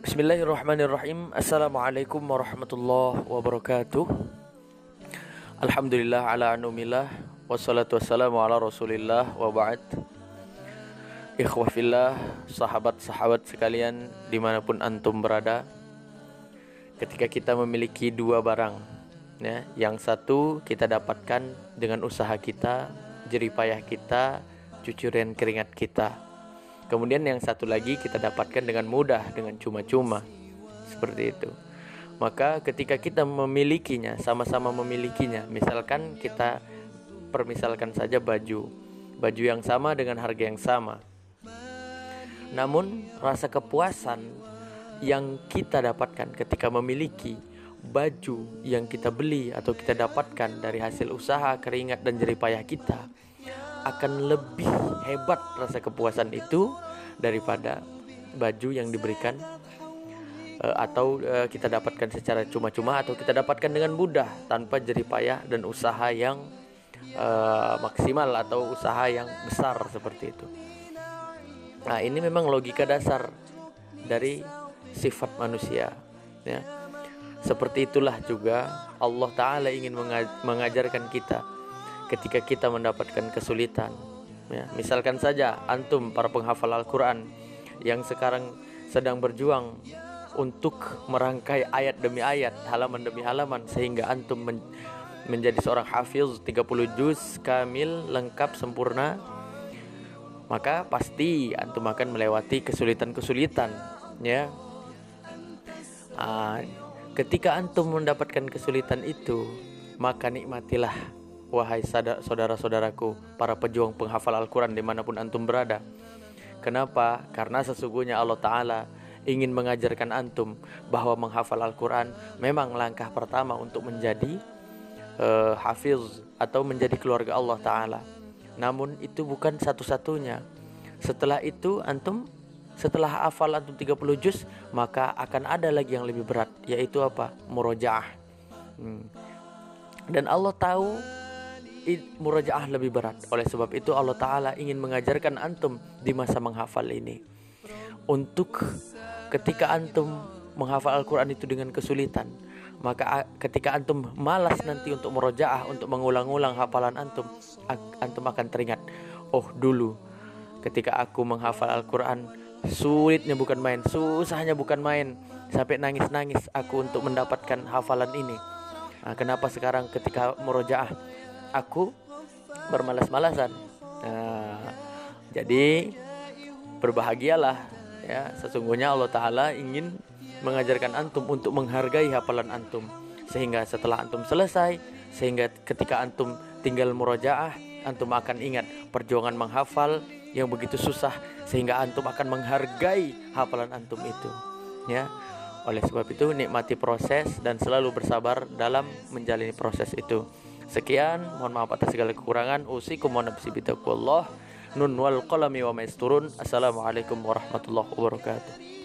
Bismillahirrahmanirrahim. Assalamualaikum warahmatullahi wabarakatuh. Alhamdulillah ala anumillah Wassalatu wassalamu ala rasulillah wa ba'd. Ikhwah fillah Sahabat-sahabat sekalian Di mana pun antum berada. Ketika kita memiliki dua barang ya, Yang satu kita dapatkan dengan usaha kita Jeripayah kita Cucuran keringat kita Kemudian yang satu lagi kita dapatkan dengan mudah, dengan cuma-cuma. Seperti itu. Maka ketika kita memilikinya, sama-sama memilikinya, misalkan kita permisalkan saja baju, baju yang sama dengan harga yang sama. Namun rasa kepuasan yang kita dapatkan ketika memiliki baju yang kita beli atau kita dapatkan dari hasil usaha, keringat dan jeripayah kita akan lebih hebat rasa kepuasan itu daripada baju yang diberikan uh, atau uh, kita dapatkan secara cuma-cuma atau kita dapatkan dengan mudah tanpa jerih payah dan usaha yang uh, maksimal atau usaha yang besar seperti itu. Nah, ini memang logika dasar dari sifat manusia, ya. Seperti itulah juga Allah taala ingin mengajarkan kita ketika kita mendapatkan kesulitan. Ya, misalkan saja antum para penghafal Al-Qur'an yang sekarang sedang berjuang untuk merangkai ayat demi ayat, halaman demi halaman sehingga antum men menjadi seorang hafiz 30 juz kamil lengkap sempurna maka pasti antum akan melewati kesulitan-kesulitan ya ah, ketika antum mendapatkan kesulitan itu maka nikmatilah Wahai saudara-saudaraku, para pejuang penghafal Al-Quran di mana pun antum berada. Kenapa? Karena sesungguhnya Allah Ta'ala ingin mengajarkan antum bahwa menghafal Al-Quran memang langkah pertama untuk menjadi uh, hafiz atau menjadi keluarga Allah Ta'ala. Namun itu bukan satu-satunya. Setelah itu antum setelah hafal antum 30 juz maka akan ada lagi yang lebih berat yaitu apa? Murojaah. Hmm. Dan Allah tahu murajaah lebih berat. Oleh sebab itu Allah Ta'ala ingin mengajarkan antum di masa menghafal ini. Untuk ketika antum menghafal Al-Quran itu dengan kesulitan. Maka ketika antum malas nanti untuk murojaah, untuk mengulang-ulang hafalan antum, antum akan teringat. Oh dulu ketika aku menghafal Al-Quran, sulitnya bukan main, susahnya bukan main. Sampai nangis-nangis aku untuk mendapatkan hafalan ini. Nah, kenapa sekarang ketika murojaah aku bermalas-malasan. Nah, jadi berbahagialah ya. Sesungguhnya Allah taala ingin mengajarkan antum untuk menghargai hafalan antum. Sehingga setelah antum selesai sehingga ketika antum tinggal murojaah antum akan ingat perjuangan menghafal yang begitu susah sehingga antum akan menghargai hafalan antum itu ya. Oleh sebab itu nikmati proses dan selalu bersabar dalam menjalani proses itu Sekian, mohon maaf atas segala kekurangan. Usikum wa nafsi bitaqwallah. Nun wal qalami wa maisturun. Assalamualaikum warahmatullahi wabarakatuh.